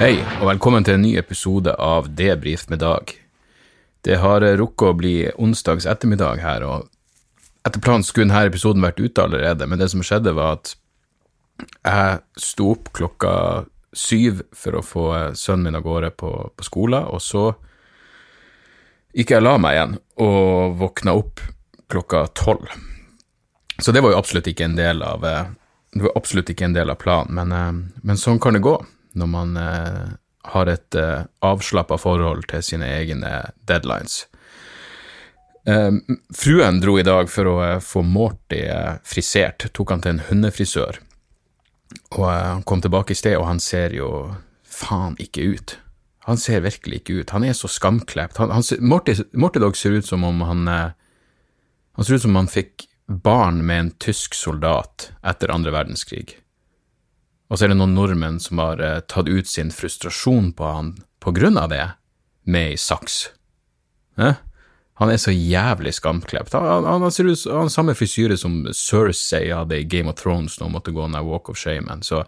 Hei, og velkommen til en ny episode av Debrif med Dag. Det har rukket å bli onsdags ettermiddag her, og etter planen skulle denne episoden vært ute allerede, men det som skjedde, var at jeg sto opp klokka syv for å få sønnen min av gårde på, på skolen, og så gikk jeg og la meg igjen, og våkna opp klokka tolv. Så det var jo absolutt ikke en del av var absolutt ikke en del av planen, men, eh, men sånn kan det gå når man eh, har et eh, avslappa forhold til sine egne deadlines. Eh, fruen dro i dag for å eh, få Morty frisert, tok han til en hundefrisør. Og han kom tilbake i sted, og han ser jo faen ikke ut. Han ser virkelig ikke ut. Han er så skamklept. Han, han, Morty Dog ser ut som om han Han ser ut som om han fikk barn med en tysk soldat etter andre verdenskrig. Og så er det noen nordmenn som har eh, tatt ut sin frustrasjon på han på grunn av det, med ei saks. Eh? Han er så jævlig skamklept. Han, han, han ser ut han har samme frisyre som Cersei hadde i Game of Thrones når hun måtte gå ned Walk of Shame. Så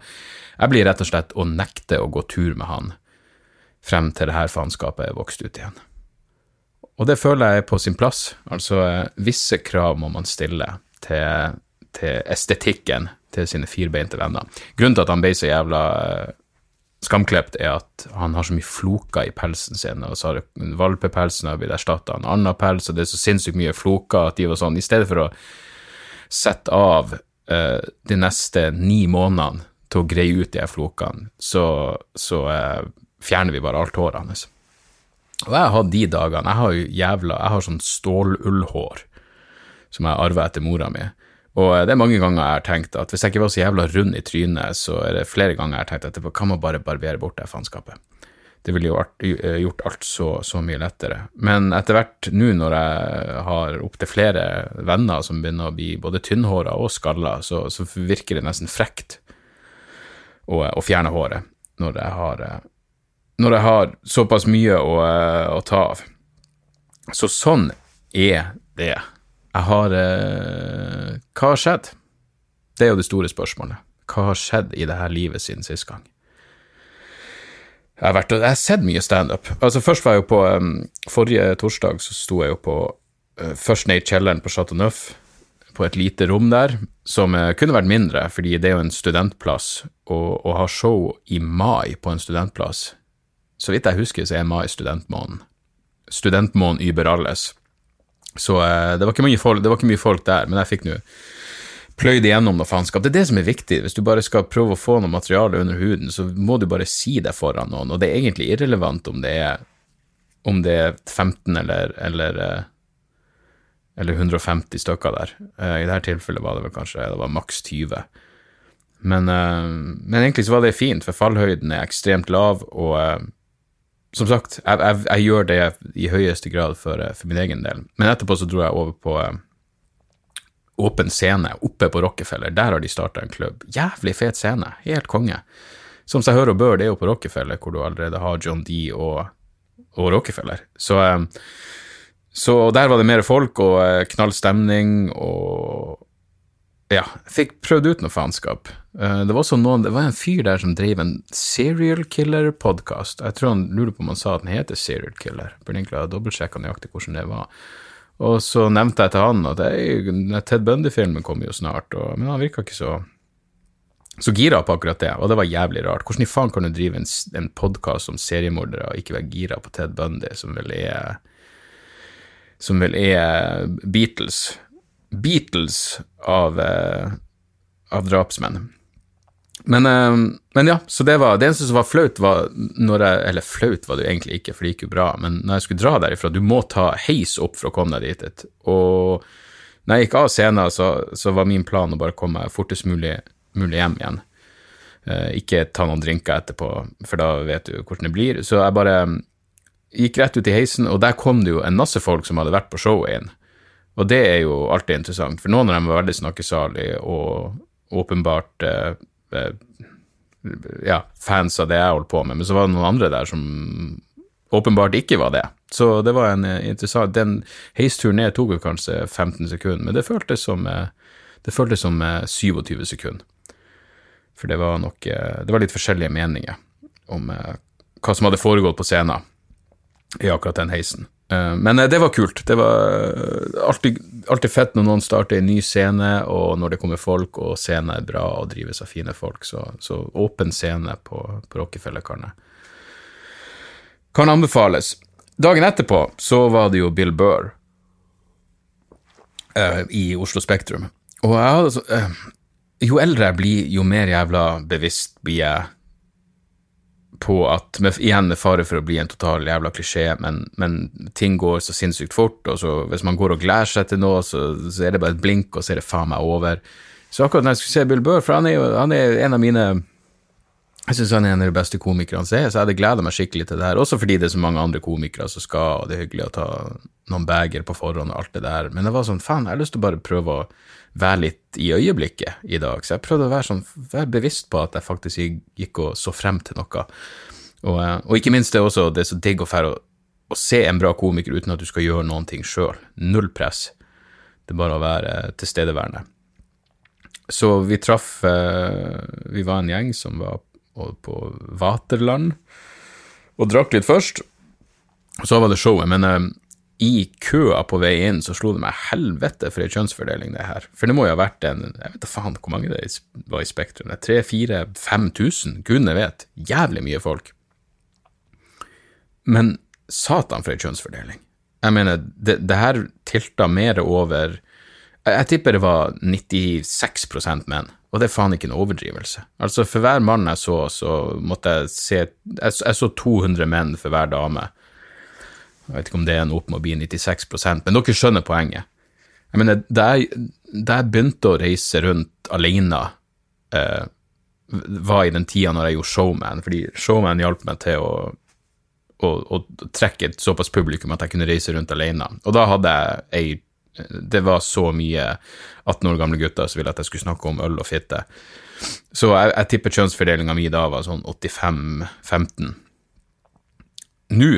jeg blir rett og slett å nekte å gå tur med han frem til det her faenskapet er vokst ut igjen. Og det føler jeg er på sin plass. Altså, eh, visse krav må man stille til, til estetikken til sine firbeinte venner. Grunnen til at han ble så jævla skamklipt, skamklept, er at han har så mye floker i pelsen sin, og så har valpepelsen blitt erstatta av en annen pels, og det er så sinnssykt mye floker at de var sånn I stedet for å sette av uh, de neste ni månedene til å greie ut de her flokene, så, så uh, fjerner vi bare alt håret hans. Og jeg har de dagene. Jeg har jo jævla Jeg har sånn stålullhår som jeg arva etter mora mi. Og det er mange ganger jeg har tenkt at hvis jeg ikke var så jævla rund i trynet, så er det flere ganger jeg har tenkt at det kan man bare barbere bort det faenskapet. Det ville jo gjort alt så, så, mye lettere. Men etter hvert, nå når jeg har opptil flere venner som begynner å bli både tynnhåra og skalla, så, så, virker det nesten frekt å, å fjerne håret når jeg har når jeg har såpass mye å, å ta av. Så sånn er det. Jeg har eh, Hva har skjedd? Det er jo det store spørsmålet. Hva har skjedd i det her livet siden sist gang? Jeg har, vært, jeg har sett mye standup. Altså, først var jeg jo på um, Forrige torsdag så sto jeg jo på uh, først ned kjelleren på Chateau Neuf, på et lite rom der, som uh, kunne vært mindre, fordi det er jo en studentplass, og å ha show i mai på en studentplass Så vidt jeg husker, så er mai studentmåneden. Studentmåneden über alles. Så uh, det, var folk, det var ikke mye folk der, men jeg fikk nå pløyd igjennom noe faenskap. Det er det som er viktig. Hvis du bare skal prøve å få noe materiale under huden, så må du bare si det foran noen, og det er egentlig irrelevant om det er, om det er 15 eller, eller, eh, eller 150 stykker der. Eh, I dette tilfellet var det vel kanskje det var maks 20. Men, men, egentlig så var det fint, for fallhøyden er ekstremt lav, og som sagt, jeg, jeg, jeg, gjør det i høyeste grad for, eh, for, min egen del. Men etterpå så dro jeg over på uh, åpen scene oppe på Rockefeller. Der har de starta en klubb. Jævlig fet scene. Helt konge. Som seg hør og bør, det er jo på Rockefeller, hvor du allerede har John D og, og Rockefeller. Så, um, så der var det mer folk og knall stemning og ja, fikk prøvd ut noe faenskap. Uh, det var også noen, det var en fyr der som drev en serial killer-podkast. Jeg tror han lurer på om han sa at den heter Serial Killer. Burde egentlig ha dobbeltsjekka nøyaktig hvordan det var. Og så nevnte jeg til han at Ted Bundy-filmen kommer jo snart, og, men han virka ikke så så gira på akkurat det, og det var jævlig rart. Hvordan i faen kan du drive en, en podkast om seriemordere og ikke være gira på Ted Bundy, som vel er Som vel er Beatles? Beatles av, eh, av drapsmenn. Men, eh, men, ja, så det var det eneste som var flaut, var når jeg Eller flaut var det jo egentlig ikke, for det gikk jo bra, men når jeg skulle dra derifra Du må ta heis opp for å komme deg dit. Og når jeg gikk av scenen, så, så var min plan å bare komme meg fortest mulig, mulig hjem igjen. Eh, ikke ta noen drinker etterpå, for da vet du hvordan det blir. Så jeg bare gikk rett ut i heisen, og der kom det jo en masse folk som hadde vært på showet inn. Og det er jo alltid interessant, for noen av dem var veldig snakkesalige og åpenbart eh, eh, ja, fans av det jeg holdt på med, men så var det noen andre der som åpenbart ikke var det. Så det var en eh, interessant Den heisturen ned tok jo kanskje 15 sekunder, men det føltes som, eh, det føltes som 27 eh, sekunder. For det var nok Det var litt forskjellige meninger. om hva som hadde foregått på scenen i akkurat den heisen. Eh, men eh, det var kult. Det var eh, alltid, alltid, fett når noen starter en ny scene, og når det kommer folk, og scenen er bra og drives av fine folk. Så, så åpen scene på, på Rockefeller kan, kan anbefales. Dagen etterpå så var det jo Bill Burr uh, i Oslo Spektrum. Og jeg hadde uh, Jo eldre jeg blir, jo mer jævla bevisst blir jeg på at, med, igjen med fare for å bli en total jævla klisjé, men, men, ting går så sinnssykt fort, og så hvis man går og gleder seg til noe, så, så, er det bare et blink, og så er det faen meg over. Så akkurat når jeg skulle se Bill Burr, for han er jo han er en av mine jeg syns han er en av de beste komikerne som er, så jeg hadde gleda meg skikkelig til det her. Også fordi det er så mange andre komikere som skal, og det er hyggelig å ta noen bager på forhånd og alt det der. Men det var sånn, faen, jeg har lyst til å bare prøve å være litt i øyeblikket i dag. Så jeg prøvde å være sånn, være bevisst på at jeg faktisk gikk og så frem til noe. Og, eh, og ikke minst det er også, det er så digg å, å, å se en bra komiker uten at du skal gjøre noen ting sjøl. Null press. Det er bare å være tilstedeværende. Så vi traff eh, Vi var en gjeng som var på Vaterland og drakk litt først. Så var det showet. Men eh, i køa på vei inn så slo det meg helvete for ei kjønnsfordeling, det her. For det må jo ha vært en Jeg vet da faen hvor mange det var i Spektrum. 3000-5000? Gudene vet. Jævlig mye folk. Men satan for ei kjønnsfordeling. Jeg mener, det, det her tilta mer over jeg tipper det var 96% menn, og det er faen ikke en overdrivelse. Altså, for hver mann jeg så, så måtte jeg se Jeg, jeg så 200 menn for hver dame. Jeg vet ikke om det er en opp med å bli 96% men dere skjønner poenget. Jeg mener, da jeg, da jeg begynte å reise rundt alene, eh, var i den tida når jeg gjorde Showman, fordi Showman hjalp meg til å, å, å, trekke et såpass publikum at jeg kunne reise rundt alene. Og da hadde jeg ei Det var så mye 18 år gamle gutter som ville at jeg skulle snakke om øl og fitte. Så jeg, jeg tipper kjønnsfordelinga mi da var sånn 85-15. Nå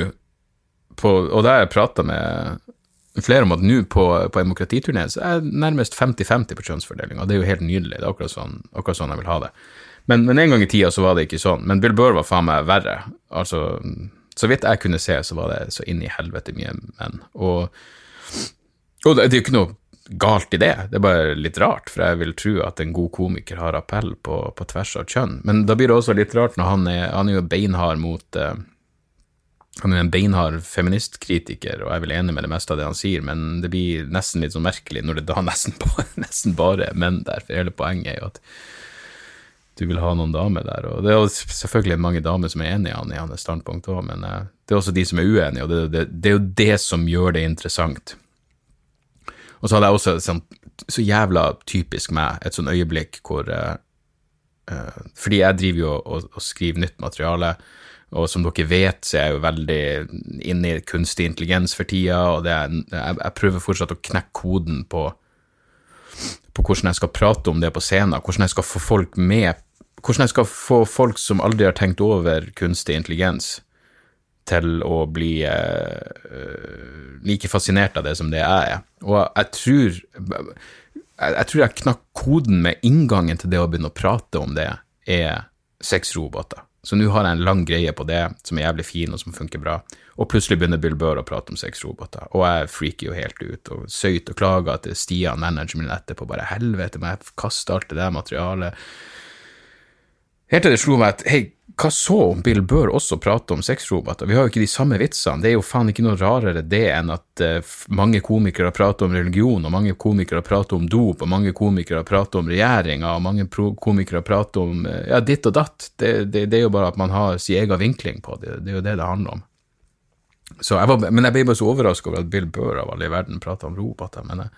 på, og da har jeg prata med flere om at nå på, på demokratiturné så er jeg nærmest 50-50 på kjønnsfordelinga. det er jo helt nydelig. Det er akkurat sånn, akkurat sånn jeg vil ha det. Men, men, en gang i tida så var det ikke sånn. Men Bill Burr var faen meg verre. Altså, så vidt jeg kunne se, så var det så inn i helvete mye menn. Og, og det er jo ikke noe galt i det, det er bare litt rart, for jeg vil tro at en god komiker har appell på, på tvers av kjønn. Men da blir det også litt rart når han er, han er jo beinhard mot uh, han er en beinhard feministkritiker, og jeg er vel enig med det meste av det han sier, men det blir nesten litt sånn merkelig når det da nesten, nesten bare er menn der, for hele poenget er jo at du vil ha noen damer der. Og det er jo selvfølgelig mange damer som er enig i han i hans standpunkt òg, men uh, det er også de som er uenige, og det, det, det, er jo det som gjør det interessant. Og så hadde jeg også sånn, så jævla typisk meg, et sånn øyeblikk hvor uh, Fordi jeg driver jo og, og skriver nytt materiale og som dere vet, så er jeg jo veldig inne i kunstig intelligens for tida, og er, jeg, jeg, prøver fortsatt å knekke koden på, på hvordan jeg skal prate om det på scenen, hvordan jeg skal få folk med Hvordan jeg skal få folk som aldri har tenkt over kunstig intelligens, til å bli eh, like fascinert av det som det jeg er. Og jeg tror jeg, tror jeg knakk koden med inngangen til det å begynne å prate om det, er sexroboter. Så nå har jeg en lang greie på det, som er jævlig fin og som funker bra. Og plutselig begynner Bill Burr å prate om sexroboter, og jeg freaker jo helt ut og søyt og klager til Stian, manageren min, etterpå, bare helvete, må jeg kaste alt det der materialet? Helt til det slo meg at hei, hva så om Bill Burr også prater om sexroboter? Vi har jo ikke de samme vitsene. Det er jo faen ikke noe rarere det enn at uh, mange komikere prater om religion, og mange komikere prater om dop, og mange komikere prater om regjeringa, og mange komikere prater om uh, ja, ditt og datt. Det, det, det, er jo bare at man har sin egen vinkling på det. Det er jo det det handler om. Jeg var, men jeg ble bare så overraska over at Bill Burr av alle i verden prater om roboter. men jeg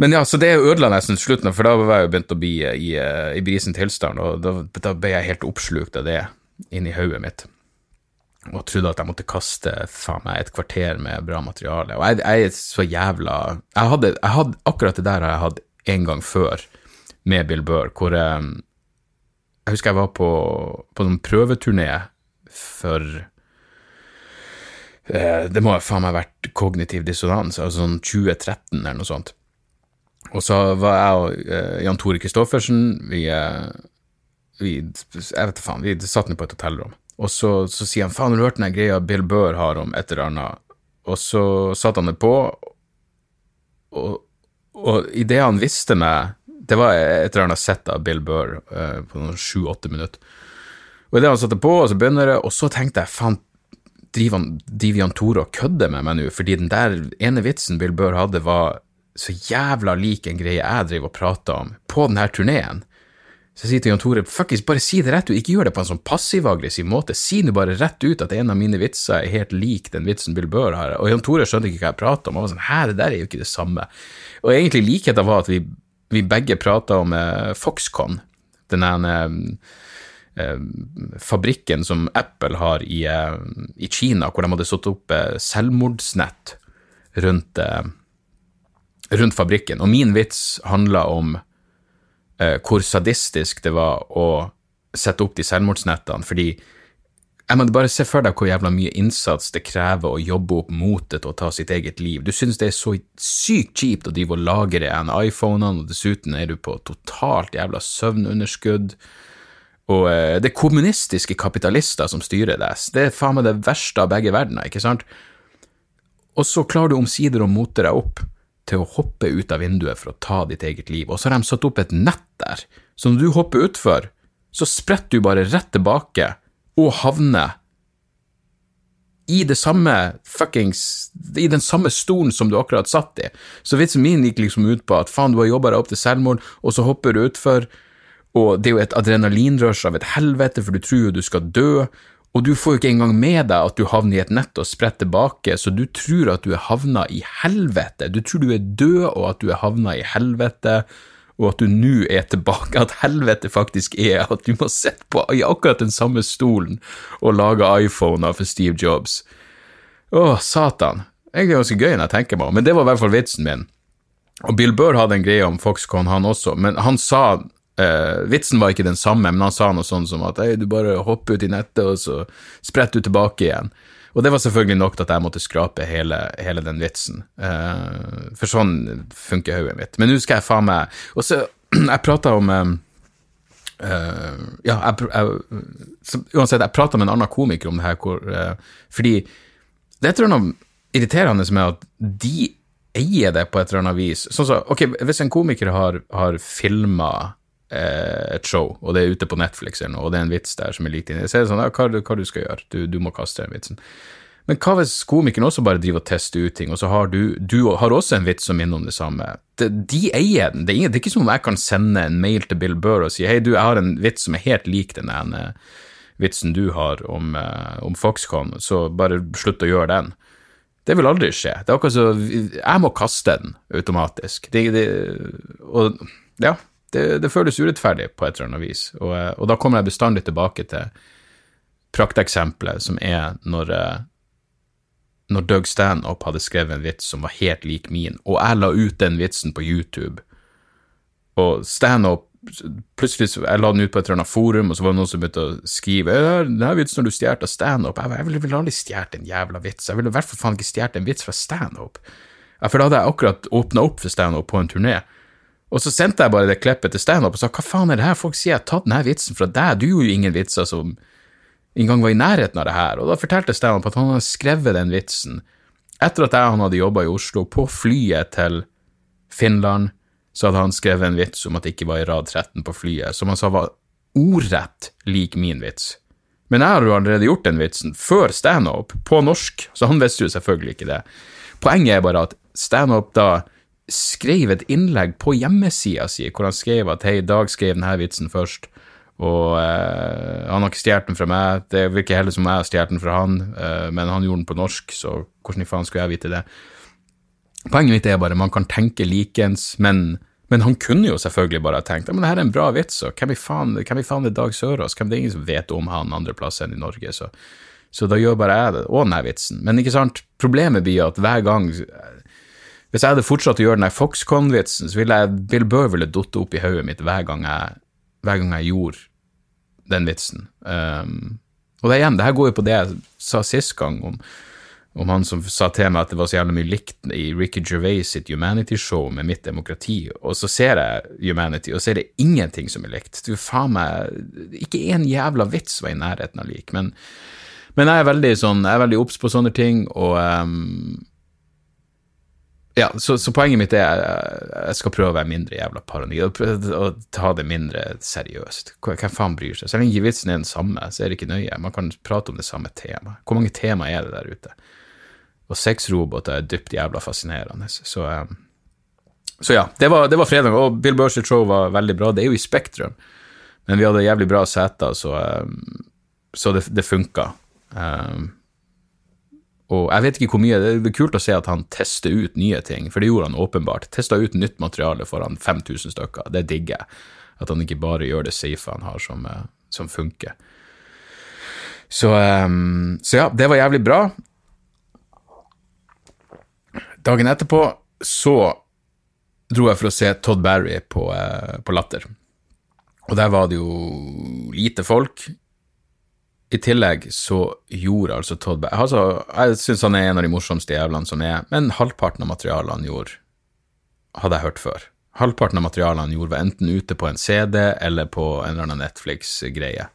men ja, så det ødela nesten slutten, for da var jeg jo begynt å bli i, i brisen tilstand, og da, da, ble jeg helt oppslukt av det inni hodet mitt. Og trodde at jeg måtte kaste faen meg et kvarter med bra materiale. Og jeg, jeg er så jævla jeg hadde, jeg hadde, Akkurat det der har jeg hatt en gang før med Bill Burr, hvor jeg, jeg husker jeg var på, på en prøveturné for eh, Det må faen meg ha vært kognitiv dissonans, altså sånn 2013 eller noe sånt. Og så var jeg og uh, Jan Tore Christoffersen Vi uh, vi, Jeg vet faen, vi satt ned på et hotellrom, og så, så sier han faen, har du hørt den greia Bill Burr har om et eller annet? Og så satte han det på, og, og idet han visste meg Det var et eller annet sett av Bill Burr uh, på noen sju-åtte minutter. Og idet han satte på, og så begynner det, og så tenkte jeg faen, driver Jan Tore og kødder med meg nå? Fordi den der ene vitsen Bill Burr hadde, var så jævla lik en greie jeg driver og prater om på denne turneen. Så jeg sier til Jan Tore, fuckings, bare si det rett ut, ikke gjør det på en sånn passiv-aggressiv måte, si nå bare rett ut at en av mine vitser er helt lik den vitsen Bill Burr har, og Jan Tore skjønte ikke hva jeg prata om, og var sånn, hæ, det der er jo ikke det samme. Og egentlig likheten var at vi, vi begge prata om eh, Foxconn, den ene eh, fabrikken som Apple har i, eh, i, Kina, hvor de hadde satt opp eh, selvmordsnett rundt, eh, rundt fabrikken, og min vits handla om eh, hvor sadistisk det var å sette opp de selvmordsnettene, fordi jeg må bare se for deg hvor jævla mye innsats det krever å jobbe opp motet til å ta sitt eget liv. Du synes det er så sykt kjipt å drive og lagre en iPhonene, og dessuten er du på totalt jævla søvnunderskudd. Og eh, det er kommunistiske kapitalister som styrer deg. Det er faen meg det verste av begge verdener, ikke sant? Og så klarer du omsider å mote deg opp til å hoppe ut av vinduet for å ta ditt eget liv, og så har de satt opp et nett der, så når du hopper utfor, så spretter du bare rett tilbake og havner i det samme fuckings I den samme stolen som du akkurat satt i. Så vitsen min gikk liksom ut på at faen, du har jobba deg opp til selvmord, og så hopper du utfor, og det er jo et adrenalinrush av et helvete, for du tror jo du skal dø, og du får jo ikke engang med deg at du havner i et nett og spretter tilbake, så du tror at du er havna i helvete. Du tror du er død, og at du er havna i helvete, og at du nå er tilbake, at helvete faktisk er at du må sitte på i akkurat den samme stolen og lage iPhoner for Steve Jobs. Å, satan. Egentlig ganske gøy når jeg tenker meg om, men det var i hvert fall vitsen min. Og Bill Burr hadde en greie om Foxconn, han også, men han sa Uh, vitsen var ikke den samme, men han sa noe sånn som at du bare hopper ut i nettet, og så spretter du tilbake igjen. Og det var selvfølgelig nok til at jeg måtte skrape hele, hele den vitsen. Uh, for sånn funker hodet mitt. Men nå skal jeg faen meg Og så, jeg prata om uh, Ja, jeg, jeg, så, uansett, jeg prata med en annen komiker om det her, hvor, fordi det er et eller annet irriterende med at de eier det på et eller annet vis. Sånn så, ok, Hvis en komiker har, har filma et show, og det er ute på Netflix eller noe, og det er en vits der som er likt inni, så er det sånn ja, hva, hva du skal gjøre, du, du, må kaste den vitsen. Men hva hvis komikeren også bare driver og tester ut ting, og så har du, du har også en vits som minner om det samme? De, de eier den. Det er, det er, ikke som om jeg kan sende en mail til Bill Burr og si hei, du, jeg har en vits som er helt lik den ene vitsen du har om, uh, om Foxconn, så bare slutt å gjøre den. Det vil aldri skje. Det er akkurat så Jeg må kaste den automatisk. Det, det, og ja, det, det, føles urettferdig på et eller annet vis. Og, eh, og da kommer jeg bestandig tilbake til prakteksempelet som er når, eh, når Doug Stanhope hadde skrevet en vits som var helt lik min, og jeg la ut den vitsen på YouTube, og Stanhope Plutselig jeg la den ut på et eller annet forum, og så var det noen som begynte å skrive denne vitsen har du stjålet av Stanhope. Jeg, jeg ville vel aldri stjålet en jævla vits. Jeg ville i hvert fall faen ikke stjålet en vits fra Stanhope. For da hadde jeg akkurat åpna opp for Stanhope på en turné. Og så sendte jeg bare det klippet til standup og sa hva faen er det her, folk sier jeg har tatt denne vitsen fra deg, du gjorde jo ingen vitser som engang var i nærheten av det her. Og da fortalte standup at han hadde skrevet den vitsen etter at jeg og han hadde jobba i Oslo, på flyet til Finland, så hadde han skrevet en vits om at det ikke var i rad 13 på flyet, som han sa var ordrett lik min vits. Men jeg har jo allerede gjort den vitsen, før standup, på norsk, så han visste jo selvfølgelig ikke det. Poenget er bare at standup da skrev et innlegg på hjemmesida si hvor han skrev at hei, Dag skrev denne vitsen først, og uh, han har ikke stjålet den fra meg. Det virker heller som jeg har stjålet den fra han, uh, men han gjorde den på norsk, så hvordan i faen skulle jeg vite det? Poenget mitt er bare man kan tenke likens, men, men han kunne jo selvfølgelig bare ha tenkt men det her er en bra vits, og hvem i faen, er Dag Sørås? Hvem det er ingen som vet om han andre plasser enn i Norge, så, så da gjør bare jeg det, og denne vitsen. Men ikke sant, problemet blir at hver gang hvis jeg hadde fortsatt å gjøre den Foxconn-vitsen, så ville jeg, Bill Burr ville datt opp i hodet mitt hver gang, jeg, hver gang jeg gjorde den vitsen. Um, og det igjen, det her går jo på det jeg sa sist gang, om om han som sa til meg at det var så jævlig mye likt i Ricky Gervais sitt Humanity-show med Mitt demokrati, og så ser jeg Humanity, og så er det ingenting som er likt. Du faen meg Ikke én jævla vits var i nærheten av lik, men, men jeg er veldig sånn, på sånne ting, og um, ja, så, så, poenget mitt er jeg skal prøve å være mindre jævla paranoid og, ta det mindre seriøst. Hvem faen bryr seg? Selv om vitsen er den samme, så er det ikke nøye. Man kan prate om det samme temaet. Hvor mange tema er det der ute? Og sexroboter er dypt jævla fascinerende. Så, um, så ja, det var, det var, fredag, og Bill Burrs show var veldig bra. Det er jo i Spektrum, men vi hadde jævlig bra seter, så, um, så det, det funka. Um, og jeg vet ikke hvor mye, Det er kult å se at han tester ut nye ting, for det gjorde han åpenbart. Testa ut nytt materiale foran 5000 stykker. Det digger jeg. At han ikke bare gjør det safe han har, som, eh, som funker. Så, um, så, ja, det var jævlig bra. Dagen etterpå så dro jeg for å se Todd Barry på, uh, på Latter. Og der var det jo lite folk. I tillegg så gjorde altså Todd Back altså, Jeg syns han er en av de morsomste jævlene som er, men halvparten av materialet han gjorde, hadde jeg hørt før. Halvparten av materialet han gjorde, var enten ute på en CD eller på en eller annen Netflix-greie.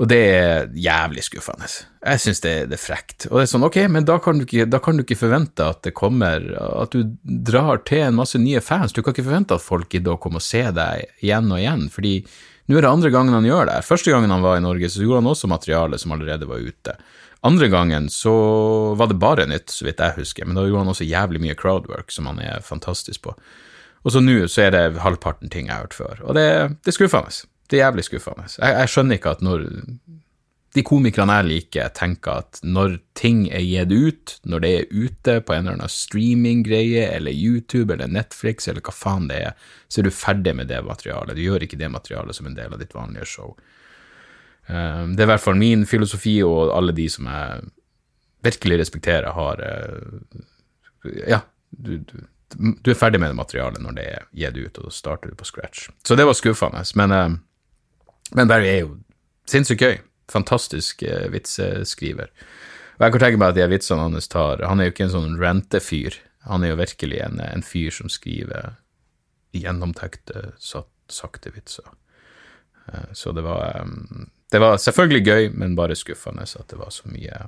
Og det er jævlig skuffende. Jeg syns det, det, er frekt. Og det er sånn, ok, men da kan, ikke, da kan, du ikke, forvente at det kommer At du drar til en masse nye fans. Du kan ikke forvente at folk gidder å komme og se deg igjen og igjen, fordi nå er det andre gangen han gjør det. Første gangen han var i Norge, så gjorde han også materiale som allerede var ute. Andre gangen så var det bare nytt, så vidt jeg husker, men da gjorde han også jævlig mye crowdwork, som han er fantastisk på. Og så nå så er det halvparten ting jeg har hørt før, og det, det er skuffende. Det er jævlig skuffende. Jeg, jeg skjønner ikke at når de komikerne jeg liker, tenker at når ting er gitt ut, når det er ute på en eller annen streaminggreie eller YouTube eller Netflix eller hva faen det er, så er du ferdig med det materialet. Du gjør ikke det materialet som en del av ditt vanlige show. Um, det er i hvert fall min filosofi, og alle de som jeg virkelig respekterer, har uh, Ja, du, du, du, er ferdig med det materialet når det er gitt ut, og da starter du på scratch. Så det var skuffende, men, uh, men Barry er jo sinnssykt gøy fantastisk eh, vitseskriver. Og jeg kan tenke meg at de vitsene hans tar Han er jo ikke en sånn rentefyr. Han er jo virkelig en, en fyr som skriver gjennomtenkte, sakte vitser. Eh, så det var, det var selvfølgelig gøy, men bare skuffende at det var så mye,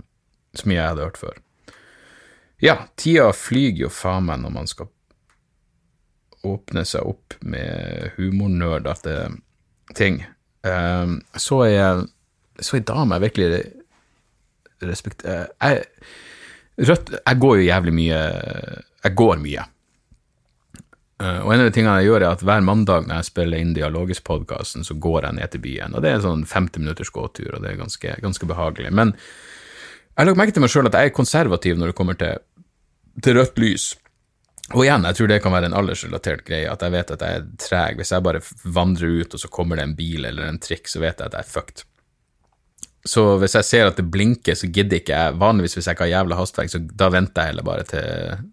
så mye jeg hadde hørt før. Ja, tida flyger jo faen meg når man skal åpne seg opp med humornerdete ting. Så er jeg så ei dame jeg virkelig respekterer jeg, Rødt Jeg går jo jævlig mye Jeg går mye. Uh, og en av de tingene jeg gjør, er at hver mandag når jeg spiller inn Dialogisk-podkasten, så går jeg ned til byen. Og det er en sånn 50 minutters gåtur, og det er ganske, ganske behagelig. Men jeg har lagt merke til meg sjøl at jeg er konservativ når det kommer til, til rødt lys. Og igjen, jeg tror det kan være en aldersrelatert greie, at jeg vet at jeg er treg. Hvis jeg bare vandrer ut, og så kommer det en bil eller en trikk, så vet jeg at jeg er fucked. Så hvis jeg ser at det blinker, så gidder ikke jeg Vanligvis hvis jeg ikke har jævla hastverk, så da venter jeg heller bare til,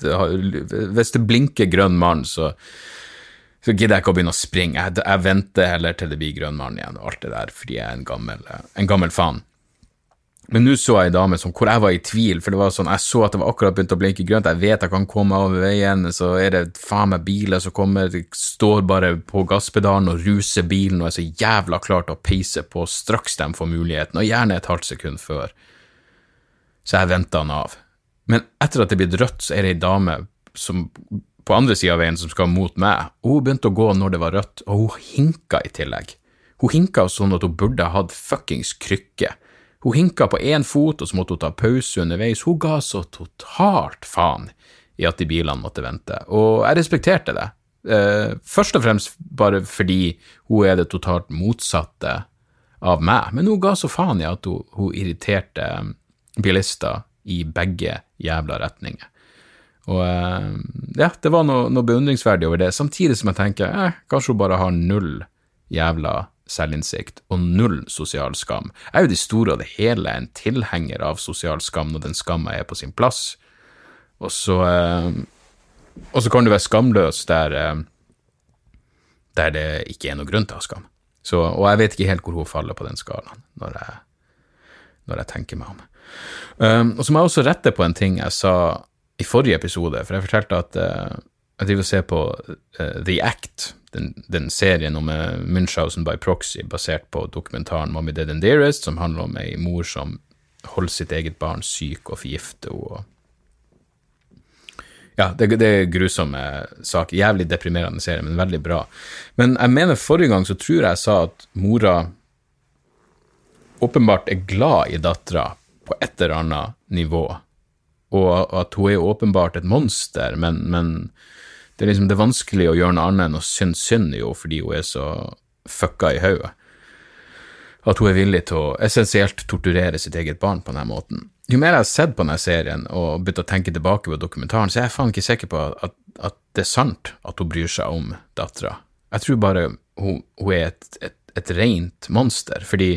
til Hvis det blinker grønn mann, så, så gidder jeg ikke å begynne å springe. Jeg, jeg venter heller til det blir grønn mann igjen og alt det der, fordi jeg er en gammel, en gammel faen. Men nå så jeg ei dame som, hvor jeg var i tvil, for det var sånn, jeg så at det var akkurat begynt å blinke grønt, jeg vet jeg kan komme over veien, så er det faen meg biler som kommer, står bare på gasspedalen og ruser bilen og er så jævla klar til å peise på straks de får muligheten, og gjerne et halvt sekund før. Så jeg venta han av. Men etter at det blir rødt, så er det ei dame som på andre sida av veien som skal mot meg, hun begynte å gå når det var rødt, og hun hinka i tillegg. Hun hinka sånn at hun burde hatt fuckings krykke. Hun hinka på én fot, og så måtte hun ta pause underveis. Hun ga så totalt faen i at de bilene måtte vente, og jeg respekterte det. Eh, først og fremst bare fordi hun er det totalt motsatte av meg, men hun ga så faen i at hun, hun irriterte bilister i begge jævla retninger. Og eh, ja, det var noe, noe beundringsverdig over det, samtidig som jeg tenker eh, kanskje hun bare har null jævla selvinnsikt og null sosial skam. Jeg er jo i store og det hele en tilhenger av sosial skam når den skamma er på sin plass. Og så, eh, og så kan du være skamløs der, eh, der det ikke er noe grunn til å ha skam. Så, og jeg vet ikke helt hvor hun faller på den skalaen, når jeg, når jeg tenker meg om. Um, og så må jeg også rette på en ting jeg sa i forrige episode, for jeg fortalte at uh, jeg driver og ser på uh, The Act, den, den, serien om uh, Munchhausen by proxy, basert på dokumentaren Mommy Dead and Dearest, som handler om ei mor som holder sitt eget barn syk og forgifter henne. Ja, det, det er grusomme saker. Jævlig deprimerende serie, men veldig bra. Men jeg mener forrige gang så tror jeg jeg sa at mora åpenbart er glad i dattera på et eller annet nivå, og at hun er åpenbart et monster, men, men det, er liksom, det er vanskelig å gjøre noe annet enn å synes synd i henne fordi hun er så fucka i hodet. At hun er villig til å essensielt torturere sitt eget barn på denne måten. Jo mer jeg har sett på denne serien og begynt å tenke tilbake på dokumentaren, så er jeg faen ikke sikker på at, at det er sant at hun bryr seg om dattera. Jeg tror bare hun, hun er et, et, et rent monster, fordi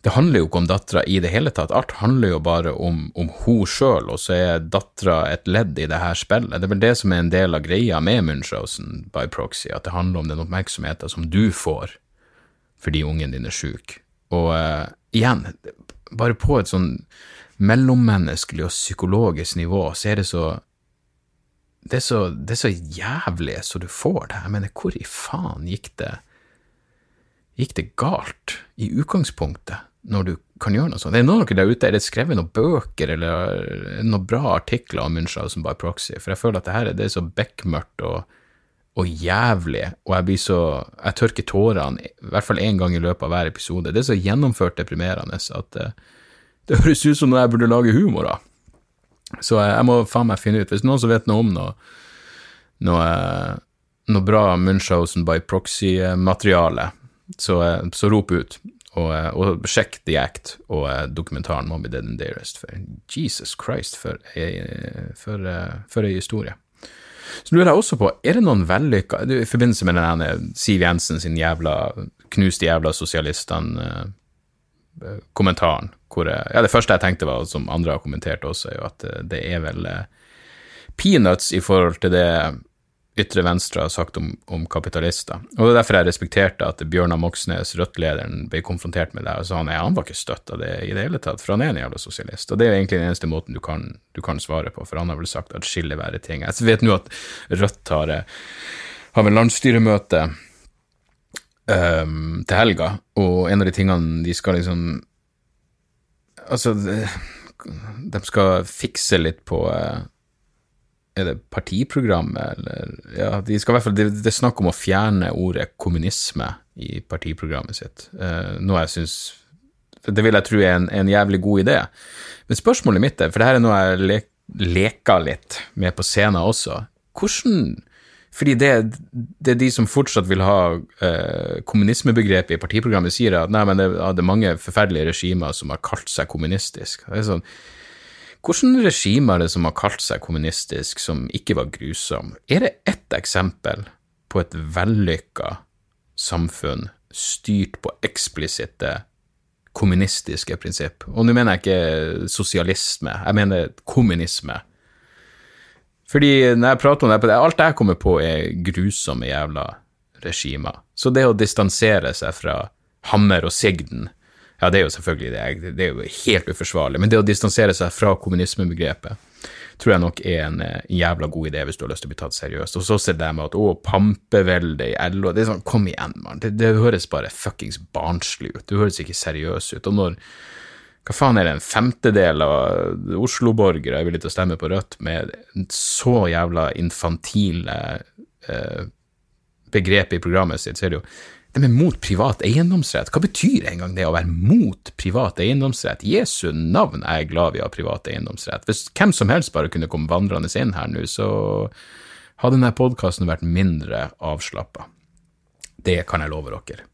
det handler jo ikke om dattera i det hele tatt. Alt handler jo bare om, om hun sjøl, og så er dattera et ledd i det her spillet. Det er vel det som er en del av greia med Munchausen by proxy, at det handler om den oppmerksomheten som du får fordi ungen din er sjuk. Og uh, igjen, bare på et sånn mellommenneskelig og psykologisk nivå, så er det så det er så, det er så jævlig så du får det. Jeg mener, hvor i faen gikk det gikk det galt i utgangspunktet? Når du kan gjøre noe sånt. Det er noen av dere der ute, er det skrevet noen bøker eller noen bra artikler om Munchhausen by proxy? For jeg føler at det her det er så bekmørkt og, og jævlig, og jeg blir så Jeg tørker tårene i hvert fall én gang i løpet av hver episode. Det er så gjennomført deprimerende at det, eh, det høres ut som noe jeg burde lage humor av. Så jeg, jeg må faen meg finne ut Hvis noen som vet noe om noe, noe, noe bra Munchhausen by proxy-materiale, så, eh, så rop ut. Og, eh, og sjekk The Act og eh, dokumentaren Mommy Dead and Dearest. For Jesus Christ, for ei, for, eh, for ei historie. Så lurer jeg også på, er det noen vellykka I forbindelse med denne Siv Jensen sin jævla knuste jævla sosialistene-kommentaren, hvor Ja, det første jeg tenkte, var, som andre har kommentert også, er jo at det er vel peanuts i forhold til det ytre venstre har sagt om, om, kapitalister. Og Det er derfor jeg respekterte at Bjørnar Moxnes, Rødt-lederen, ble konfrontert med det, og sa han han var ikke støtt av det i det hele tatt, for han er en jævla sosialist. Og Det er egentlig den eneste måten du kan, du kan svare på, for han har vel sagt at skille være ting. Jeg vet nå at Rødt har, har vel landsstyremøte um, til helga, og en av de tingene de skal liksom Altså, de skal fikse litt på uh, er det partiprogrammet, eller Ja, de skal i hvert fall Det, det er snakk om å fjerne ordet kommunisme i partiprogrammet sitt, uh, noe jeg syns Det vil jeg tro er en, en, jævlig god idé. Men spørsmålet mitt er, for det her er noe jeg le, leker litt med på scenen også, hvordan fordi det, det, er de som fortsatt vil ha uh, kommunismebegrepet i partiprogrammet, sier at nei, men det, det er mange forferdelige regimer som har kalt seg kommunistisk. Det er sånn, hvilke regimer er det som har kalt seg kommunistisk, som ikke var grusom? Er det ett eksempel på et vellykka samfunn styrt på eksplisitte kommunistiske prinsipp? Og nå mener jeg ikke sosialisme, jeg mener kommunisme. Fordi når jeg prater om det, alt jeg kommer på er grusomme jævla regimer. Så det å distansere seg fra Hammer og Sigden ja, det er jo selvfølgelig det. Det er jo helt uforsvarlig. Men det å distansere seg fra kommunismebegrepet tror jeg nok er en, eh, jævla god idé hvis du har lyst til å bli tatt seriøst. Og så ser med at å, pampevelde i LO Det er sånn, kom igjen, mann. Det, det, høres bare fuckings barnslig ut. Det høres ikke seriøst ut. Og når hva faen er det, en femtedel av Oslo-borgere er villige til å stemme på Rødt med så jævla infantile eh, begrep i programmet sitt, så er det jo de er mot privat eiendomsrett. Hva betyr engang det å være mot privat eiendomsrett? Jesu navn er jeg glad vi har privat eiendomsrett. Hvis hvem som helst bare kunne komme vandrende inn her nå, så hadde denne podkasten vært mindre avslappa. Det kan jeg love dere.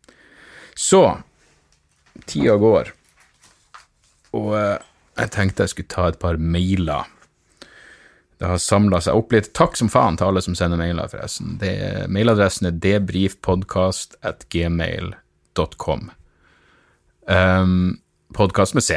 Så, tida går, og eh, jeg tenkte jeg skulle ta et par mailer det har samla seg opp litt. Takk som faen til alle som sender mailer, forresten. Det, mailadressen er debrifpodkast.gmail.com. Um, ehm, Podkast med C.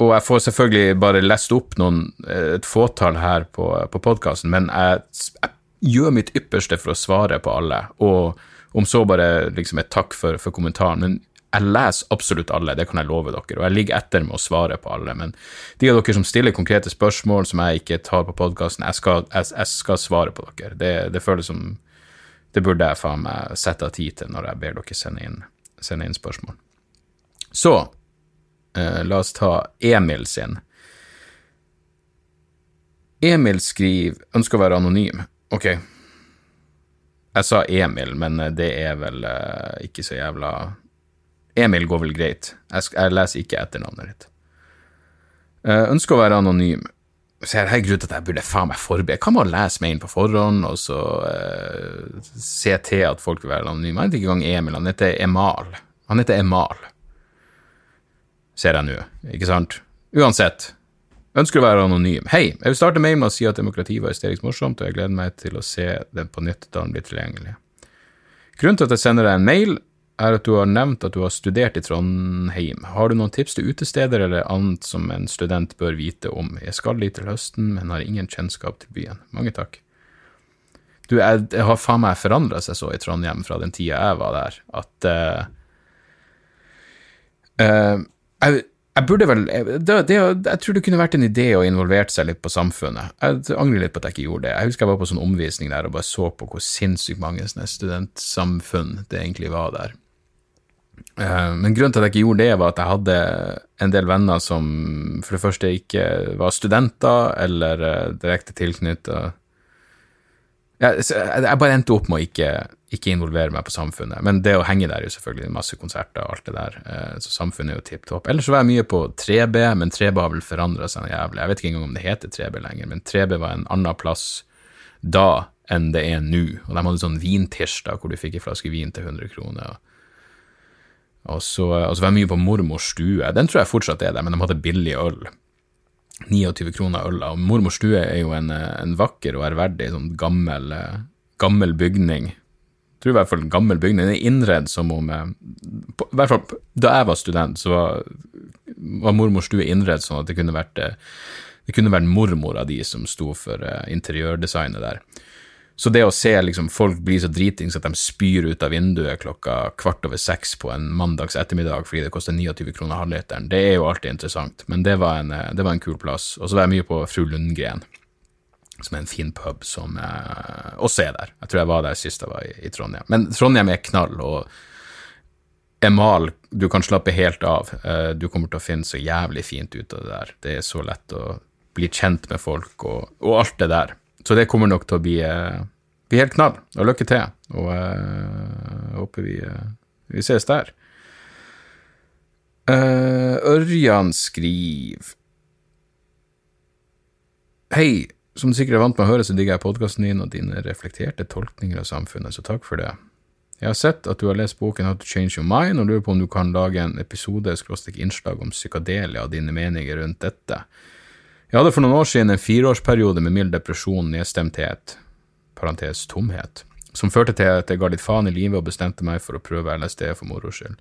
Og jeg får selvfølgelig bare lest opp noen, et fåtall her på, på podkasten, men jeg, jeg, gjør mitt ypperste for å svare på alle, og om så bare liksom et takk for, for kommentaren. Men jeg leser absolutt alle, det kan jeg love dere, og jeg ligger etter med å svare på alle. Men de av dere som stiller konkrete spørsmål som jeg ikke tar på podkasten, jeg, jeg, jeg, skal svare på dere. Det, det, føles som Det burde jeg faen meg sette av tid til når jeg ber dere sende inn, sende inn spørsmål. Så eh, la oss ta Emil sin. Emil skriver ønsker å være anonym. Ok. Jeg sa Emil, men det er vel eh, ikke så jævla Emil går vel greit. Jeg, jeg leser ikke etternavnet ditt. Uh, ønsker å være anonym. Ser her grunn til at jeg burde faen meg forberede Kan man lese meg inn på forhånd, og så uh, se til at folk vil være anonyme? Jeg heter ikke engang Emil, han heter Emal. Han heter Emal. Ser jeg nå, ikke sant? Uansett. Ønsker å være anonym. Hei, jeg vil starte mail med å si at demokrati var hysterisk morsomt, og jeg gleder meg til å se den på nytt da den blir tilgjengelig. Grunnen til at jeg sender deg en mail, er at du har nevnt at du har studert i Trondheim. Har du noen tips til utesteder eller annet som en student bør vite om? Jeg skal dit til høsten, men har ingen kjennskap til byen. Mange takk. Du, jeg, jeg har faen meg forandra seg så i Trondheim fra den tida jeg var der, at uh, uh, jeg, jeg, burde vel det, det, Jeg tror det kunne vært en idé å involvere seg litt på samfunnet. Jeg angrer litt på at jeg ikke gjorde det. Jeg husker jeg var på sånn omvisning der og bare så på hvor sinnssykt mange studentsamfunn det egentlig var der. Eh, men grunnen til at jeg ikke gjorde det, var at jeg hadde en del venner som for det første ikke var studenter eller uh, direkte tilknytta jeg, jeg, bare endte opp med å ikke, ikke, involvere meg på samfunnet. Men det å henge der er jo selvfølgelig masse konserter og alt det der, uh, så samfunnet er jo tipp topp. Ellers så var jeg mye på 3B, men 3B har vel forandra seg noe jævlig. Jeg vet ikke engang om det heter 3B lenger, men 3B var en annen plass da enn det er nå. Og de hadde sånn vintirsdag hvor du fikk en flaske vin til 100 kroner. og og så, og så var jeg mye på mormors stue. Den tror jeg fortsatt er der, men de hadde billig øl. 29 kroner øl. Og mormors stue er jo en, en vakker og ærverdig sånn gammel, gammel bygning. Jeg tror i hvert fall gammel bygning. Den er innredd som om på, I hvert fall da jeg var student, så var, var mormors stue innredd sånn at det kunne vært det kunne vært mormora di som sto for interiørdesignet der. Så det å se liksom, folk bli så dritings at de spyr ut av vinduet klokka kvart over seks på en mandags ettermiddag fordi det koster 29 kroner halvliteren, det er jo alltid interessant. Men det var en, det var en kul plass. Og så var jeg mye på Fru Lundgren, som er en fin pub som eh, også er der. Jeg tror jeg var der sist jeg var i, i Trondheim. Men Trondheim er knall, og Emal, du kan slappe helt av. Eh, du kommer til å finne så jævlig fint ut av det der. Det er så lett å bli kjent med folk og, og alt det der. Så det kommer nok til å bli, uh, bli helt knall. Og lykke til. Og uh, håper vi, uh, vi ses der. Ørjan skriver Hei, som du sikkert er vant med å høre, så digger jeg podkasten din og dine reflekterte tolkninger av samfunnet, så takk for det. Jeg har sett at du har lest boken How to Change Your Mind, og lurer på om du kan lage en episode innslag om psykadelia og dine meninger rundt dette. Jeg hadde for noen år siden en fireårsperiode med mild depresjon, nedstemthet, parentes tomhet, som førte til at jeg ga litt faen i livet og bestemte meg for å prøve LSD for moro skyld.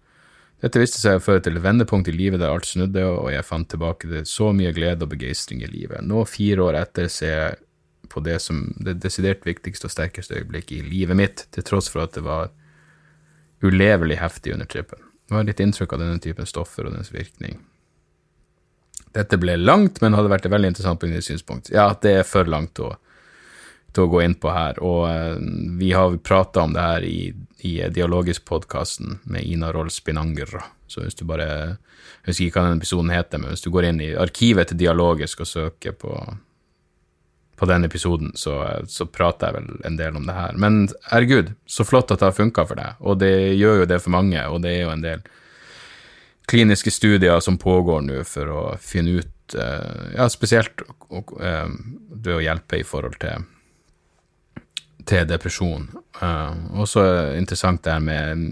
Dette viste seg å føre til et vendepunkt i livet der alt snudde, og jeg fant tilbake til så mye glede og begeistring i livet. Nå, fire år etter, ser jeg på det som det desidert viktigste og sterkeste øyeblikket i livet mitt, til tross for at det var ulevelig heftig under trippen. Jeg har litt inntrykk av denne typen stoffer og dens virkning. Dette ble langt, men hadde vært et veldig interessant synspunkt. Ja, det er for langt å, til å gå inn på her, og uh, vi har prata om det her i, i Dialogisk-podkasten med Ina Roll Spinanger. Så hvis du bare Jeg husker ikke hva den episoden heter, men hvis du går inn i arkivet til Dialogisk og søker på, på den episoden, så, så, prater jeg vel en del om det her. Men herregud, så flott at det har funka for deg, og det gjør jo det for mange, og det er jo en del kliniske studier som pågår nå for å finne ut uh, Ja, spesielt uh, det å hjelpe i forhold til, til depresjon. Uh, også interessant det her med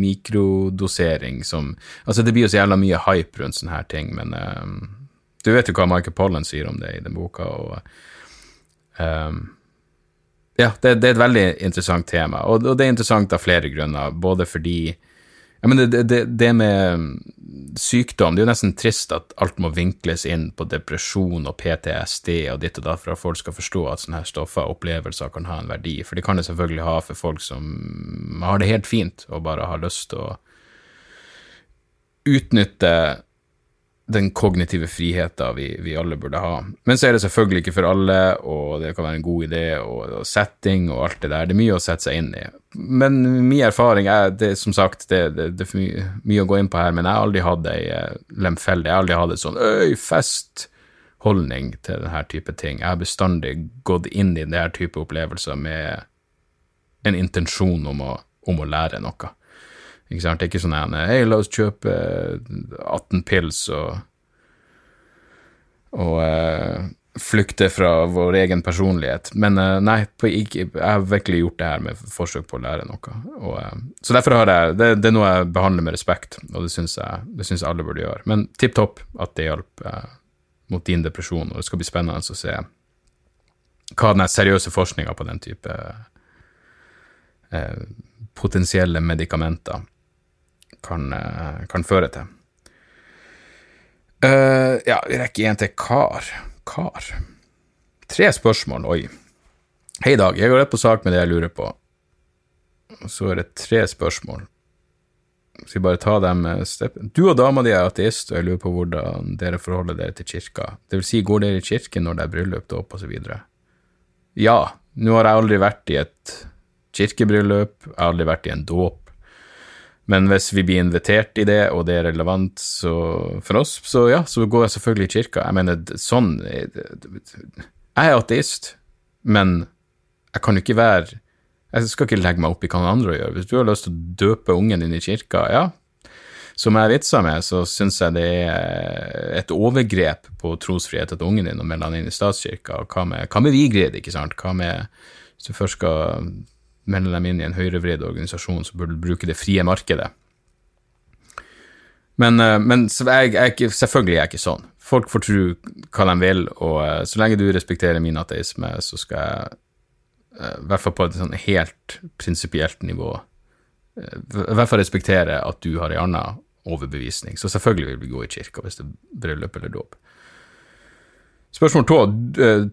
mikrodosering som Altså, det blir jo så jævla mye hype rundt sånne her ting, men du vet jo hva Michael Pollen sier om det i den boka, og ja, det, det, er et veldig interessant tema, og, og det er interessant av flere grunner, både fordi ja, men det, det, det, med sykdom, det er jo nesten trist at alt må vinkles inn på depresjon og PTSD og ditt og datt for at folk skal forstå at sånne her stoffer og opplevelser kan ha en verdi. For det kan det selvfølgelig ha for folk som har det helt fint og bare har lyst til å utnytte den kognitive friheten vi, vi, alle burde ha. Men så er det selvfølgelig ikke for alle, og det kan være en god idé, og, og setting og alt det der. Det er mye å sette seg inn i. Men min erfaring er, det, som sagt, det, det, det er for mye, mye, å gå inn på her, men jeg har aldri hatt ei lemfeldig. Jeg har aldri hatt en sånn øy, fest-holdning til denne type ting. Jeg har bestandig gått inn i denne type opplevelser med en intensjon om å, om å lære noe. Ikke sant? Det er ikke sånn en Hei, la oss kjøpe 18 pils og, og uh, flykte fra vår egen personlighet. Men uh, nei, på, jeg, jeg har virkelig gjort det her med forsøk på å lære noe. Og, uh, så derfor har jeg det, det, er noe jeg behandler med respekt, og det syns jeg, jeg, alle burde gjøre. Men tipp topp at det hjalp mot din depresjon, og det skal bli spennende å se hva den seriøse forskninga på den type potensielle medikamenter kan, eh, kan føre til. Uh, ja, vi rekker en til kar. Kar. Tre spørsmål, oi. Hei, Dag. Jeg går rett på sak med det jeg lurer på. Så er det tre spørsmål. Skal vi bare ta dem step. Du og dama di er ateist, og jeg lurer på hvordan dere forholder dere til kirka. Det vil si, går dere i kirken når det er bryllup, dåp osv.? Ja. Nå har jeg aldri vært i et kirkebryllup, jeg har aldri vært i en dåp. Men hvis vi blir invitert i det, og det er relevant for oss, så ja, så går jeg selvfølgelig i kirka. Jeg mener, sånn Jeg er ateist, men jeg kan jo ikke være Jeg skal ikke legge meg opp i hva andre gjør. Hvis du har lyst til å døpe ungen din i kirka, ja, som jeg vitsa med, så syns jeg det er et overgrep på trosfrihet at ungen din å melde han inn i statskirka. Hva med, hva med Vigrid, ikke sant? Hva med Hvis du først skal melde dem inn i en høyrevridd organisasjon som burde bruke det frie markedet. Men, eh, men jeg, jeg, selvfølgelig er jeg ikke sånn. Folk får tro hva de vil, og eh, så lenge du respekterer min ateisme, så skal jeg, eh, i hvert fall på et sånn helt prinsipielt nivå, i hvert fall respektere at du har en annen overbevisning. Så selvfølgelig vil vi gå i kirka hvis det er bryllup eller dåp. Spørsmål to,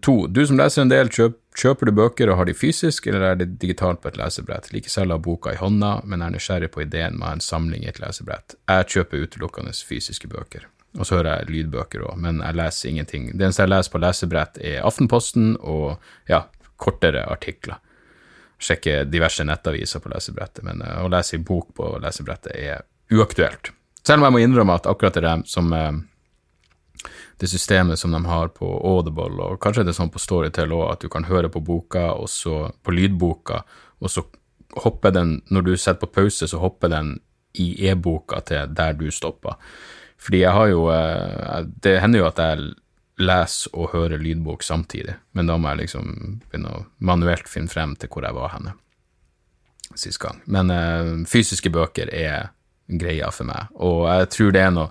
to. Du som leser en del, kjøp Kjøper du bøker og har de fysisk, eller er det digitalt på et lesebrett? Liker selv å ha boka i hånda, men er nysgjerrig på ideen med en samling i et lesebrett. Jeg kjøper utelukkende fysiske bøker. Og så hører jeg lydbøker òg, men jeg leser ingenting. Det eneste jeg leser på lesebrett, er Aftenposten og ja, kortere artikler. Sjekker diverse nettaviser på lesebrettet, men eh, å lese i bok på lesebrettet er uaktuelt. Selv om jeg må innrømme at akkurat det som eh, det systemet som de har på Audible, og kanskje det er sånn på Storytel òg, at du kan høre på boka, og så på lydboka, og så hopper den, når du setter på pause, så hopper den i e-boka til der du stopper. Fordi jeg har jo eh, Det hender jo at jeg leser og hører lydbok samtidig, men da må jeg liksom begynne å manuelt finne frem til hvor jeg var henne sist gang. Men uh, fysiske bøker er greia for meg, og jeg tror det er noe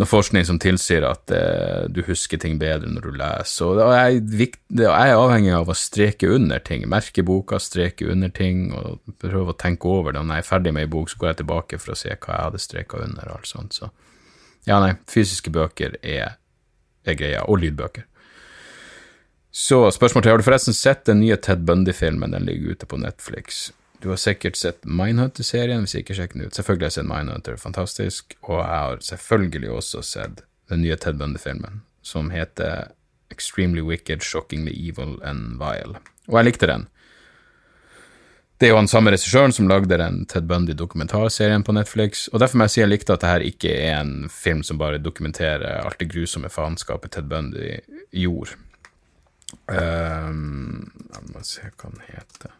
noe forskning som tilsier at eh, du husker ting bedre når du leser. Og jeg, jeg, er avhengig av å streke under ting, merke boka, streke under ting, og prøve å tenke over det. Når jeg er ferdig med ei bok, så går jeg tilbake for å se hva jeg hadde streka under. og alt sånt. Så ja, nei, fysiske bøker er, er greia, og lydbøker. Så spørsmål til, har du forresten sett den nye Ted Bundy-filmen? Den ligger ute på Netflix. Du har sikkert sett Mindhunter-serien, hvis ikke sjekk den ut. Selvfølgelig har jeg sett Mindhunter, fantastisk. Og jeg har selvfølgelig også sett den nye Ted Bundy-filmen, som heter Extremely Wicked, Shockingly Evil and Vile. Og jeg likte den. Det er jo han samme regissøren som lagde den Ted Bundy-dokumentarserien på Netflix, og derfor må jeg si jeg likte at dette ikke er en film som bare dokumenterer alt det grusomme faenskapet Ted Bundy gjorde. Um, jeg må se hva den heter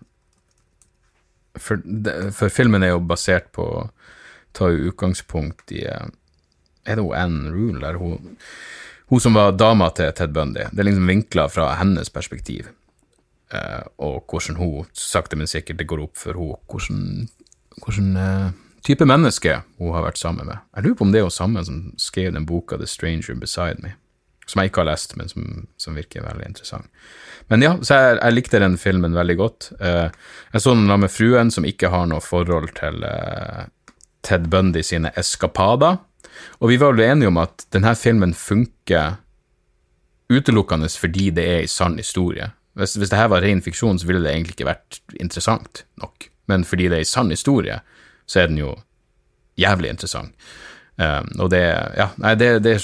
for, for, filmen er jo basert på å ta utgangspunkt i eh, Er det Anne Rule, eller hun, hun som var dama til Ted Bundy? Det er liksom vinkler fra hennes perspektiv, uh, og hvordan hun sakte, men sikkert det går opp for hun hvordan, hvordan uh, type menneske hun har vært sammen med. Jeg lurer på om det er hun samme som skrev den boka The Stranger Beside Me som jeg ikke har lest, men som, som virker veldig interessant. Men ja, så jeg, jeg, likte den filmen veldig godt. Uh, jeg så den da med fruen, som ikke har noe forhold til uh, Ted Bundy sine eskapader. Og vi var vel enige om at denne filmen funker utelukkende fordi det er en sann historie. Hvis, hvis her var ren fiksjon, så ville det egentlig ikke vært interessant nok. Men fordi det er en sann historie, så er den jo jævlig interessant. Um, og det Ja, nei, det, det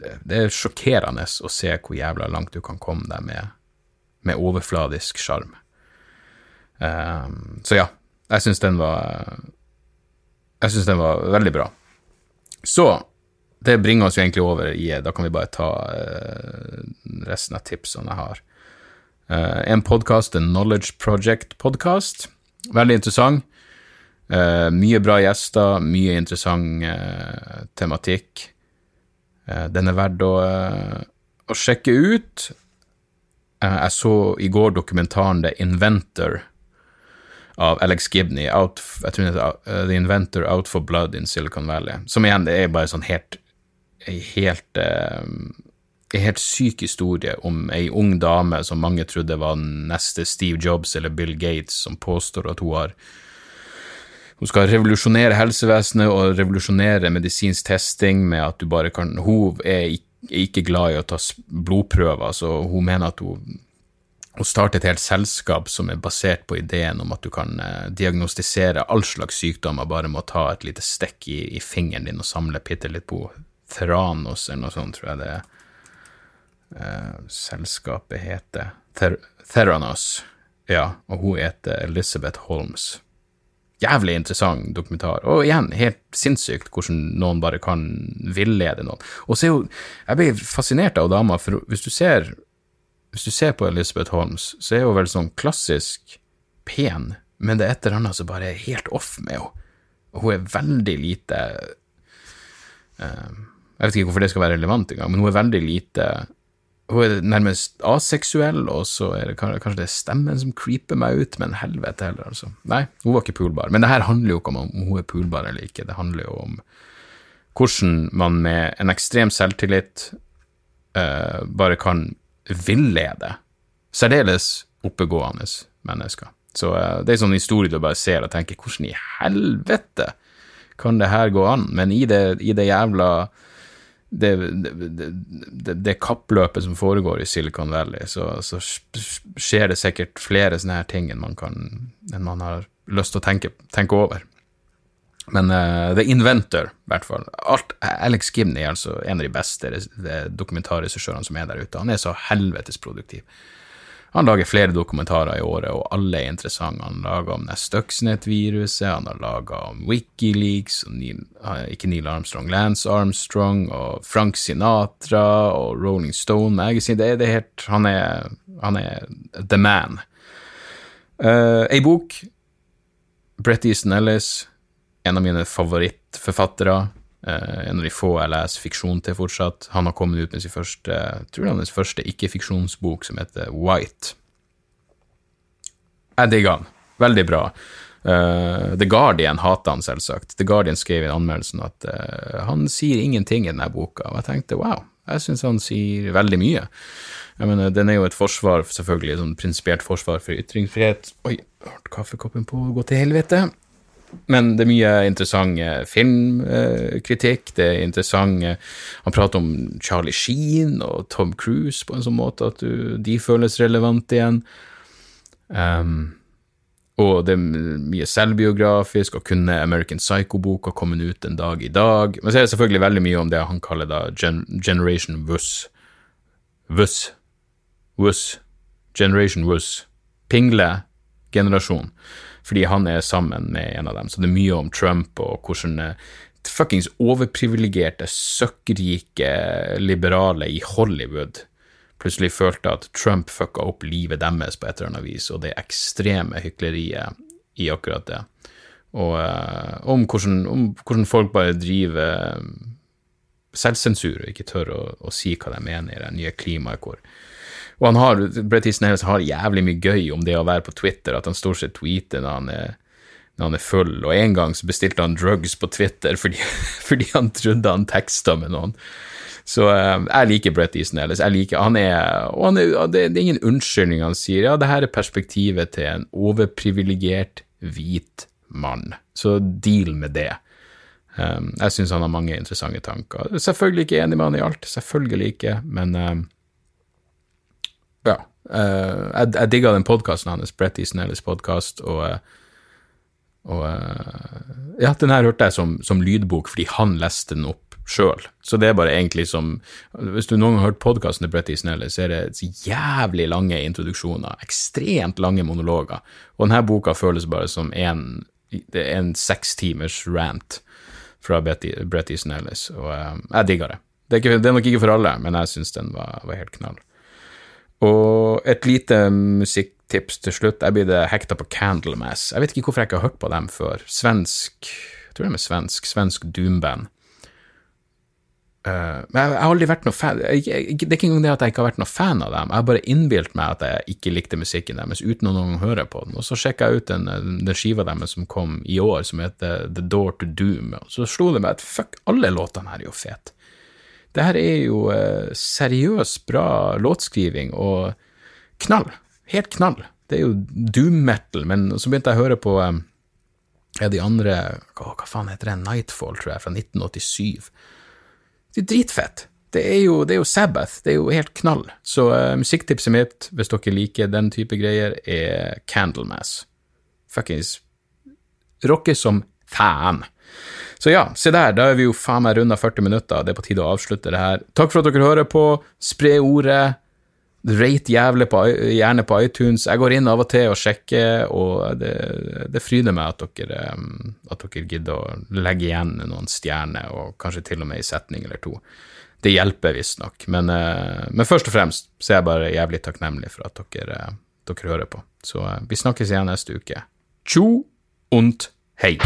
det er sjokkerende å se hvor jævla langt du kan komme deg med, med overfladisk sjarm. Um, så ja, jeg syns den var Jeg syns den var veldig bra. Så det bringer oss jo egentlig over i Da kan vi bare ta uh, resten av tipsene jeg har. Uh, en podkast, en Knowledge Project-podkast. Veldig interessant. Uh, mye bra gjester, mye interessant tematikk. Den er verdt å, å sjekke ut. jeg så i går dokumentaren The Inventor av Alex Gibney, out, jeg tror det heter The Inventor Out for Blood in Silicon Valley. Som igjen det er bare sånn helt helt en helt syk historie om ei ung dame som mange trodde var neste Steve Jobs eller Bill Gates, som påstår at hun har hun skal revolusjonere helsevesenet og revolusjonere medisinsk testing med at du bare kan Hun er ikke glad i å ta blodprøver, så hun mener at hun å starte et helt selskap som er basert på ideen om at du kan eh, diagnostisere all slags sykdommer bare med å ta et lite stekk i, i fingeren din og samle bitte litt på Theranos eller noe sånt, tror jeg det eh, selskapet heter. Ther Theranos, ja, og hun heter Elizabeth Holmes. Jævlig interessant dokumentar, og igjen, helt sinnssykt hvordan noen bare kan villede noen. Og så er jo Jeg blir fascinert av dama, for hvis du ser hvis du ser på Elizabeth Holmes, så er hun vel sånn klassisk pen, men det er et eller annet som bare er helt off med henne. Hun er veldig lite uh, Jeg vet ikke hvorfor det skal være relevant engang, men hun er veldig lite Hun er nærmest aseksuell, og så er det kanskje det er stemmen som creeper meg ut, men helvete heller, altså. Nei, hun var ikke poolbar. Men det her handler jo ikke om om hun er poolbar eller ikke, det handler jo om hvordan man med en ekstrem selvtillit uh, bare kan villede særdeles oppegående mennesker. Så uh, det er en sånn historie du bare ser og tenker hvordan i helvete kan det her gå an? Men i det, i det jævla det, det, det, kappløpet som foregår i Silicon Valley, så, så, skjer det sikkert flere sånne her ting enn man, kan, enn man har lyst til å tenke, tenke over. Men uh, The Inventor, i hvert fall. Alt, Alex Gibney er altså en av de beste dokumentarregissørene som er der ute. Han er så helvetes produktiv. Han lager flere dokumentarer i året, og alle er interessante. Han lager om Stuxnet-viruset, han har laga om Wikileaks, Neil, ikke Neil Armstrong, Lance Armstrong, og Frank Sinatra, og Rolling Stone Magazine. Det er, det helt han er, han er the man. Uh, ei bok, Brett Easton Ellis, en av mine favorittforfattere. Uh, en av de få jeg leser fiksjon til fortsatt. Han har kommet ut med sin første tror jeg hans første ikke-fiksjonsbok, som heter White. Jeg digger han. Veldig bra. Uh, The Guardian hater han selvsagt. The Guardian skrev i anmeldelsen at uh, han sier ingenting i denne boka, og jeg tenkte wow, jeg syns han sier veldig mye. Jeg mener, Den er jo et forsvar, selvfølgelig, sånn prinsipielt forsvar for ytringsfrihet. Oi, holdt kaffekoppen på gå til helvete. Men det er mye interessant filmkritikk. Det er interessant Han prater om Charlie Sheen og Tom Cruise på en sånn måte at du, de føles relevante igjen. Um, og det er mye selvbiografisk, og kunne American Psycho-boka kommet ut en dag i dag? Men så er det selvfølgelig veldig mye om det han kaller da gen Generation Wuss. Wuss. Wuss. Generation Wuss. Pingle-generasjon fordi han er sammen med en av dem. Så det er mye om Trump og hvordan eh, fuckings overprivilegerte, søkkrike liberale i Hollywood plutselig følte at Trump fucka opp livet deres på et eller annet vis, og det ekstreme hykleriet i akkurat det. Og uh, om, hvordan, om, hvordan, folk bare driver eh, selvsensur og ikke tør å, å, si hva de mener i det nye klimaet hvor og han har, Brett Easton Ellis har jævlig mye gøy om det å være på Twitter, at han stort sett tweeter når han er, når han er full. Og en gang så bestilte han drugs på Twitter fordi, fordi han trodde han teksta med noen. Så uh, jeg liker Brett Easton Ellis. Jeg liker, han er, og han er, det, er ingen unnskyldning han sier. Ja, det her er perspektivet til en overprivilegert hvit mann. Så deal med det. Um, jeg syns han har mange interessante tanker. Selvfølgelig ikke enig med han i alt, selvfølgelig ikke, men um, ja. Uh, jeg, jeg digga den podkasten hans, Brett Easton Ellis podkast, og uh, ja, den her hørte jeg som, som lydbok fordi han leste den opp sjøl. Så det er bare egentlig som Hvis du noen gang har hørt podkasten til Brett Easton Ellis, så er det jævlig lange introduksjoner, ekstremt lange monologer, og denne boka føles bare som en, en sekstimers rant fra Brett Easton Ellis, og uh, jeg digger det. Det er, ikke, det er, nok ikke for alle, men jeg syns den var, var, helt knall. Og et lite musikktips til slutt. Jeg blir hekta på Candlemass. Jeg vet ikke hvorfor jeg ikke har hørt på dem før. Svensk Jeg tror de er svensk. Svensk doomband. Uh, men jeg, har aldri vært noe fan jeg, jeg, Det er ikke engang det at jeg ikke har vært noe fan av dem, jeg har bare innbilt meg at jeg ikke likte musikken deres uten å noen høre på den. Og så sjekka jeg ut den, den skiva deres som kom i år, som heter The Door to Doom, og så slo det meg at fuck, alle låtene her er jo fete. Det her er jo uh, seriøst bra låtskriving og knall. Helt knall. Det er jo doom metal, men så begynte jeg å høre på um, de andre Hva, hva faen heter det? Nightfall, tror jeg, fra 1987 det er dritfett. Det er, jo, det er jo Sabbath, det er jo helt knall. Så uh, musikktipset mitt, hvis dere liker den type greier, er Candlemass. Fuckings rocker som fan. Så ja, se der, da er vi jo faen meg runda 40 minutter, det er på tide å avslutte det her. Takk for at dere hører på, spre ordet. Rate jævlig på, gjerne på iTunes. Jeg går inn av og til og sjekker, og det, det fryder meg at dere, at dere gidder å legge igjen noen stjerner, og kanskje til og med en setning eller to. Det hjelper visstnok, men, eh, men først og fremst så er jeg bare jævlig takknemlig for at dere, dere hører på. Så eh, vi snakkes igjen neste uke. Tjo und hei!